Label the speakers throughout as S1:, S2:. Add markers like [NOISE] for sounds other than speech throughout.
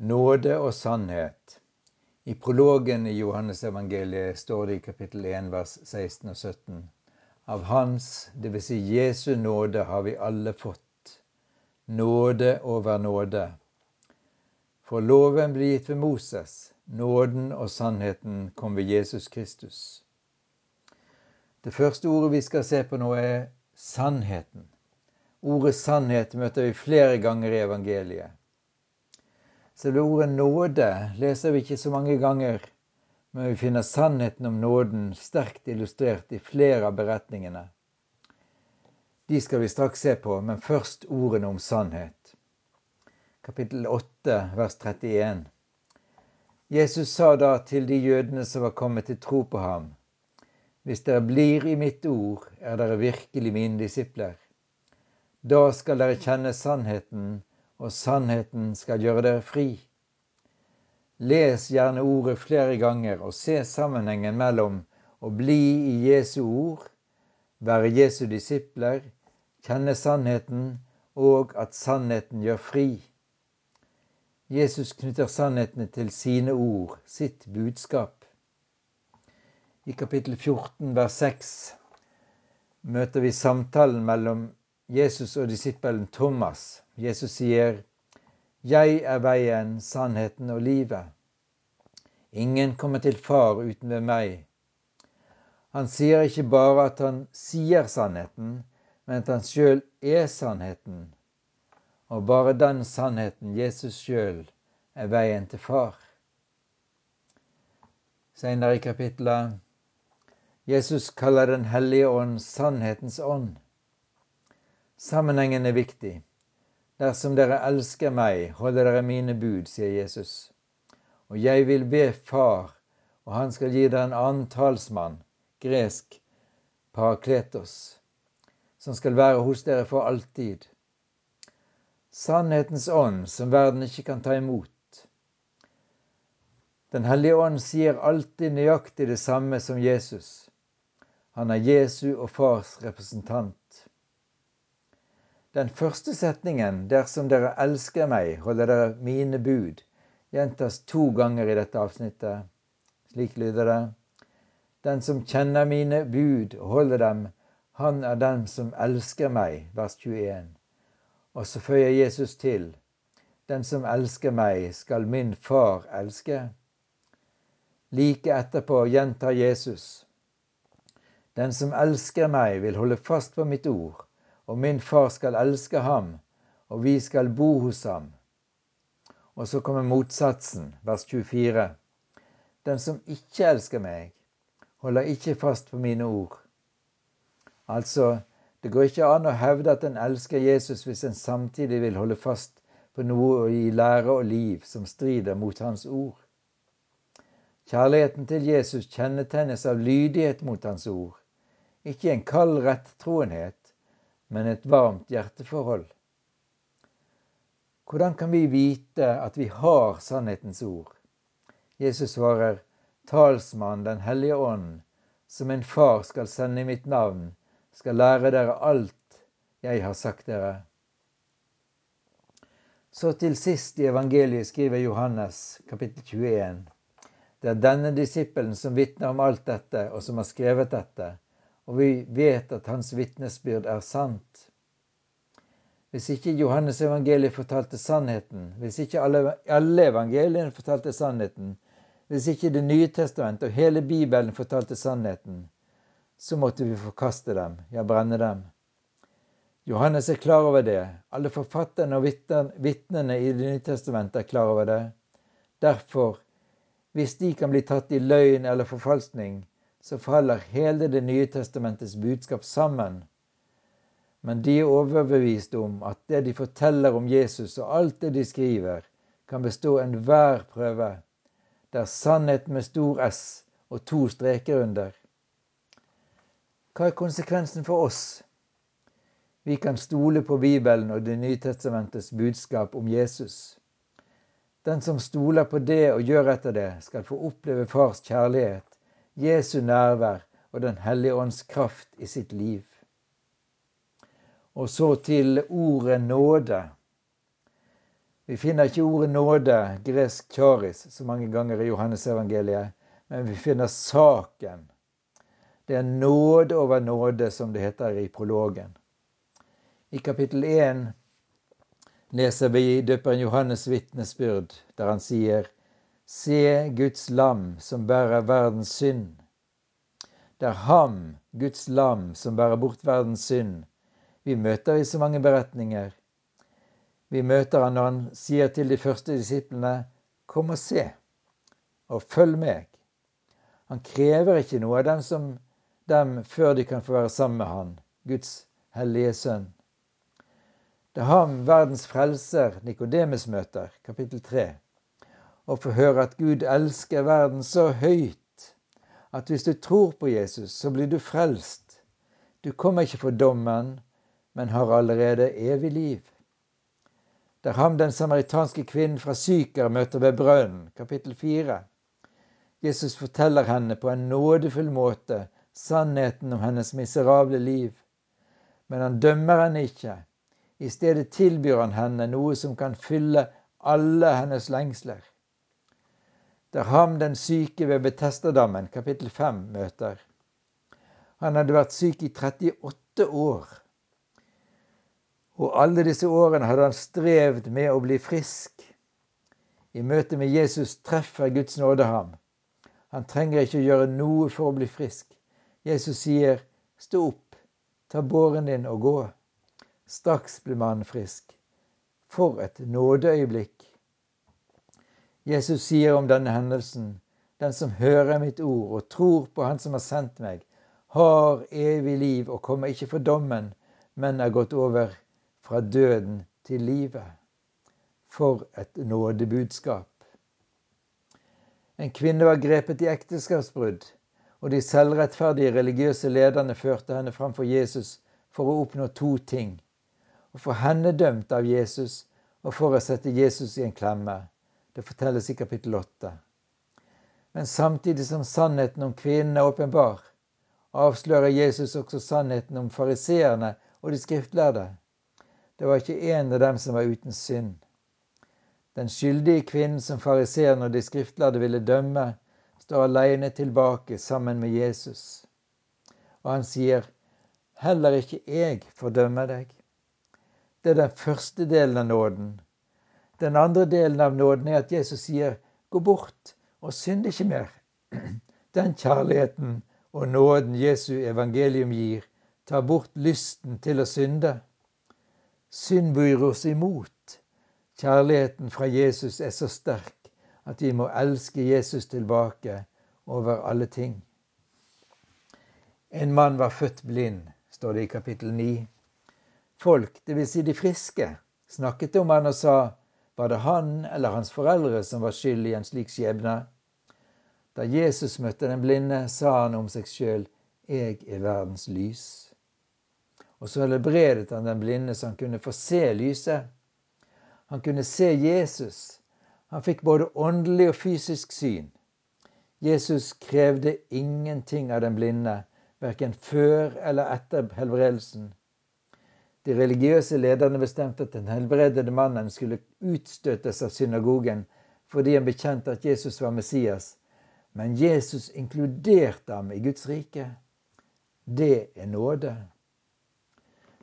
S1: Nåde og sannhet. I prologen i Johannesevangeliet står det i kapittel 1 vers 16 og 17. Av Hans, dvs. Si Jesu nåde, har vi alle fått. Nåde over nåde. For loven ble gitt ved Moses, nåden og sannheten kom ved Jesus Kristus. Det første ordet vi skal se på nå, er sannheten. Ordet sannhet møter vi flere ganger i evangeliet. Selve ordet nåde leser vi ikke så mange ganger, men vi finner sannheten om nåden sterkt illustrert i flere av beretningene. De skal vi straks se på, men først ordene om sannhet. Kapittel 8, vers 31. Jesus sa da til de jødene som var kommet til tro på ham, Hvis dere blir i mitt ord, er dere virkelig mine disipler. Da skal dere kjenne sannheten, og sannheten skal gjøre dere fri. Les gjerne ordet flere ganger og se sammenhengen mellom å bli i Jesu ord, være Jesu disipler, kjenne sannheten og at sannheten gjør fri. Jesus knytter sannhetene til sine ord, sitt budskap. I kapittel 14 vers 6 møter vi samtalen mellom Jesus og disippelen Thomas. Jesus sier, 'Jeg er veien, sannheten og livet'. Ingen kommer til Far uten ved meg. Han sier ikke bare at han sier sannheten, men at han sjøl er sannheten. Og bare den sannheten, Jesus sjøl, er veien til Far. Senere i kapitlet Jesus kaller Den hellige ånd sannhetens ånd. Sammenhengen er viktig. Dersom dere elsker meg, holder dere mine bud, sier Jesus. Og jeg vil be Far, og han skal gi dere en annen talsmann, gresk parakletos, som skal være hos dere for alltid. Sannhetens ånd som verden ikke kan ta imot. Den hellige ånd sier alltid nøyaktig det samme som Jesus. Han er Jesu og Fars representant. Den første setningen 'Dersom dere elsker meg, holder dere mine bud' gjentas to ganger i dette avsnittet. Slik lyder det. Den som kjenner mine bud og holder dem, han er den som elsker meg. Vers 21. Og så føyer Jesus til. Den som elsker meg, skal min far elske. Like etterpå gjentar Jesus. Den som elsker meg, vil holde fast på mitt ord og min far skal elske ham, og vi skal bo hos ham. Og så kommer motsatsen, vers 24. Den som ikke elsker meg, holder ikke fast på mine ord. Altså, det går ikke an å hevde at en elsker Jesus hvis en samtidig vil holde fast på noe i lære og liv som strider mot hans ord. Kjærligheten til Jesus kjennetegnes av lydighet mot hans ord, ikke en kald rettroenhet, men et varmt hjerteforhold. Hvordan kan vi vite at vi har sannhetens ord? Jesus svarer, talsmann Den hellige ånd, som en far skal sende i mitt navn, skal lære dere alt jeg har sagt dere. Så til sist i evangeliet skriver Johannes kapittel 21. Det er denne disippelen som vitner om alt dette, og som har skrevet dette og vi vet at hans vitnesbyrd er sant. Hvis ikke Johannes evangeliet fortalte sannheten, hvis ikke alle, alle evangeliene fortalte sannheten, hvis ikke Det nye testamentet og hele Bibelen fortalte sannheten, så måtte vi forkaste dem, ja, brenne dem. Johannes er klar over det. Alle forfatterne og vitnene i Det nye testamentet er klar over det. Derfor, hvis de kan bli tatt i løgn eller forfalskning, så faller hele Det nye testamentets budskap sammen. Men de er overbevist om at det de forteller om Jesus og alt det de skriver, kan bestå enhver prøve. Det er sannhet med stor S og to streker under. Hva er konsekvensen for oss? Vi kan stole på Bibelen og Det nye testamentets budskap om Jesus. Den som stoler på det og gjør etter det, skal få oppleve Fars kjærlighet Jesu nærvær og Den hellige ånds kraft i sitt liv. Og så til ordet nåde. Vi finner ikke ordet nåde, gresk charis, så mange ganger i Johannesevangeliet, men vi finner saken. Det er nåde over nåde, som det heter i prologen. I kapittel 1 leser vi døperen Johannes' vitnesbyrd, der han sier Se Guds lam som bærer verdens synd. Det er ham, Guds lam, som bærer bort verdens synd. Vi møter i så mange beretninger. Vi møter han når han sier til de første disiplene, Kom og se, og følg meg. Han krever ikke noe av dem, som, dem før de kan få være sammen med han, Guds hellige sønn. Det er ham verdens frelser Nikodemus møter, kapittel 3, og få høre at Gud elsker verden så høyt at hvis du tror på Jesus, så blir du frelst. Du kommer ikke for dommen, men har allerede evig liv der ham den samaritanske kvinnen fra Syker møter ved brønnen, kapittel 4. Jesus forteller henne på en nådefull måte sannheten om hennes miserable liv. Men han dømmer henne ikke. I stedet tilbyr han henne noe som kan fylle alle hennes lengsler. Der ham den syke ved Betestadammen, kapittel 5, møter. Han hadde vært syk i 38 år. Og alle disse årene hadde han strevd med å bli frisk. I møte med Jesus treffer Guds nåde ham. Han trenger ikke å gjøre noe for å bli frisk. Jesus sier, 'Stå opp, ta båren din og gå'. Straks blir mannen frisk. For et nådeøyeblikk. Jesus sier om denne hendelsen, 'Den som hører mitt ord og tror på Han som har sendt meg, har evig liv og kommer ikke for dommen, men er gått over fra døden til livet. For et nådebudskap. En kvinne var grepet i ekteskapsbrudd, og de selvrettferdige religiøse lederne førte henne framfor Jesus for å oppnå to ting. Å få henne dømt av Jesus, og for å sette Jesus i en klemme. Det fortelles i kapittel 8. Men samtidig som sannheten om kvinnen er åpenbar, avslører Jesus også sannheten om fariseerne og de skriftlærde. Det var ikke en av dem som var uten synd. Den skyldige kvinnen som fariseerne og de skriftlærde ville dømme, står alene tilbake sammen med Jesus. Og han sier, 'Heller ikke jeg fordømmer deg'. Det er den første delen av nåden. Den andre delen av nåden er at Jesus sier, 'Gå bort og synd ikke mer'. [CLEARS THROAT] Den kjærligheten og nåden Jesu evangelium gir, tar bort lysten til å synde. Synd byr oss imot. Kjærligheten fra Jesus er så sterk at vi må elske Jesus tilbake over alle ting. En mann var født blind, står det i kapittel 9. Folk, dvs. Si de friske, snakket om han og sa, var det han eller hans foreldre som var skyld i en slik skjebne? Da Jesus møtte den blinde, sa han om seg sjøl, jeg er verdens lys. Og så helbredet han den blinde så han kunne få se lyset. Han kunne se Jesus. Han fikk både åndelig og fysisk syn. Jesus krevde ingenting av den blinde, verken før eller etter helbredelsen. De religiøse lederne bestemte at den helbredede mannen skulle utstøtes av synagogen fordi han bekjente at Jesus var Messias. Men Jesus inkluderte ham i Guds rike. Det er nåde.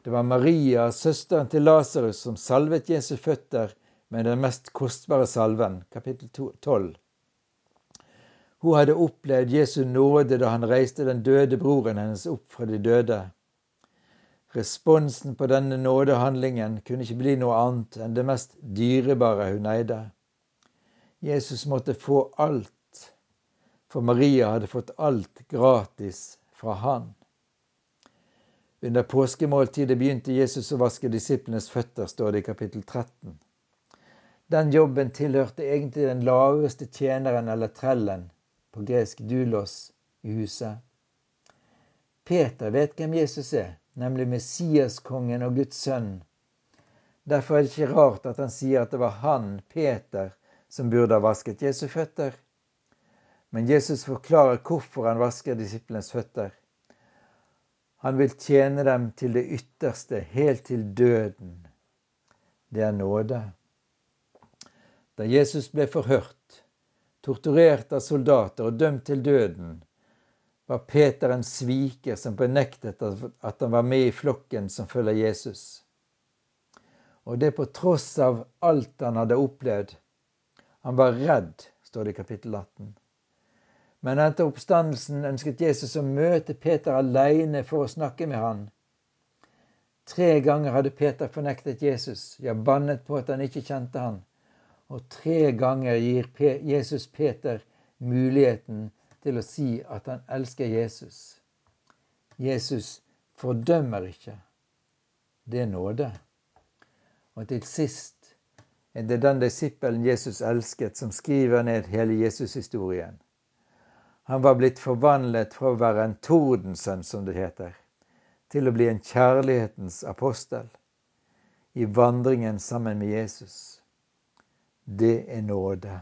S1: Det var Maria, søsteren til Lasarus, som salvet Jesu føtter med den mest kostbare salven, kapittel 12. Hun hadde opplevd Jesu nåde da han reiste den døde broren hennes opp fra de døde. Responsen på denne nådehandlingen kunne ikke bli noe annet enn det mest dyrebare hun eide. Jesus måtte få alt, for Maria hadde fått alt gratis fra han. Under påskemåltidet begynte Jesus å vaske disiplenes føtter, står det i kapittel 13. Den jobben tilhørte egentlig den laveste tjeneren eller trellen, på gresk dulos, i huset. Peter vet hvem Jesus er, nemlig Messiaskongen og Guds sønn. Derfor er det ikke rart at han sier at det var han, Peter, som burde ha vasket Jesu føtter. Men Jesus forklarer hvorfor han vasker disiplenes føtter. Han vil tjene dem til det ytterste, helt til døden. Det er nåde. Da Jesus ble forhørt, torturert av soldater og dømt til døden, var Peter en sviker som benektet at han var med i flokken som følger Jesus. Og det på tross av alt han hadde opplevd. Han var redd, står det i kapittel 18. Men etter oppstandelsen ønsket Jesus å møte Peter alene for å snakke med han. Tre ganger hadde Peter fornektet Jesus, ja, bannet på at han ikke kjente han. Og tre ganger gir Jesus Peter muligheten til å si at han elsker Jesus. Jesus fordømmer ikke. Det er nåde. Og til sist er det den disippelen Jesus elsket, som skriver ned hele Jesus-historien. Han var blitt forvandlet fra å være en tordensønn, som det heter, til å bli en kjærlighetens apostel i vandringen sammen med Jesus. Det er nåde.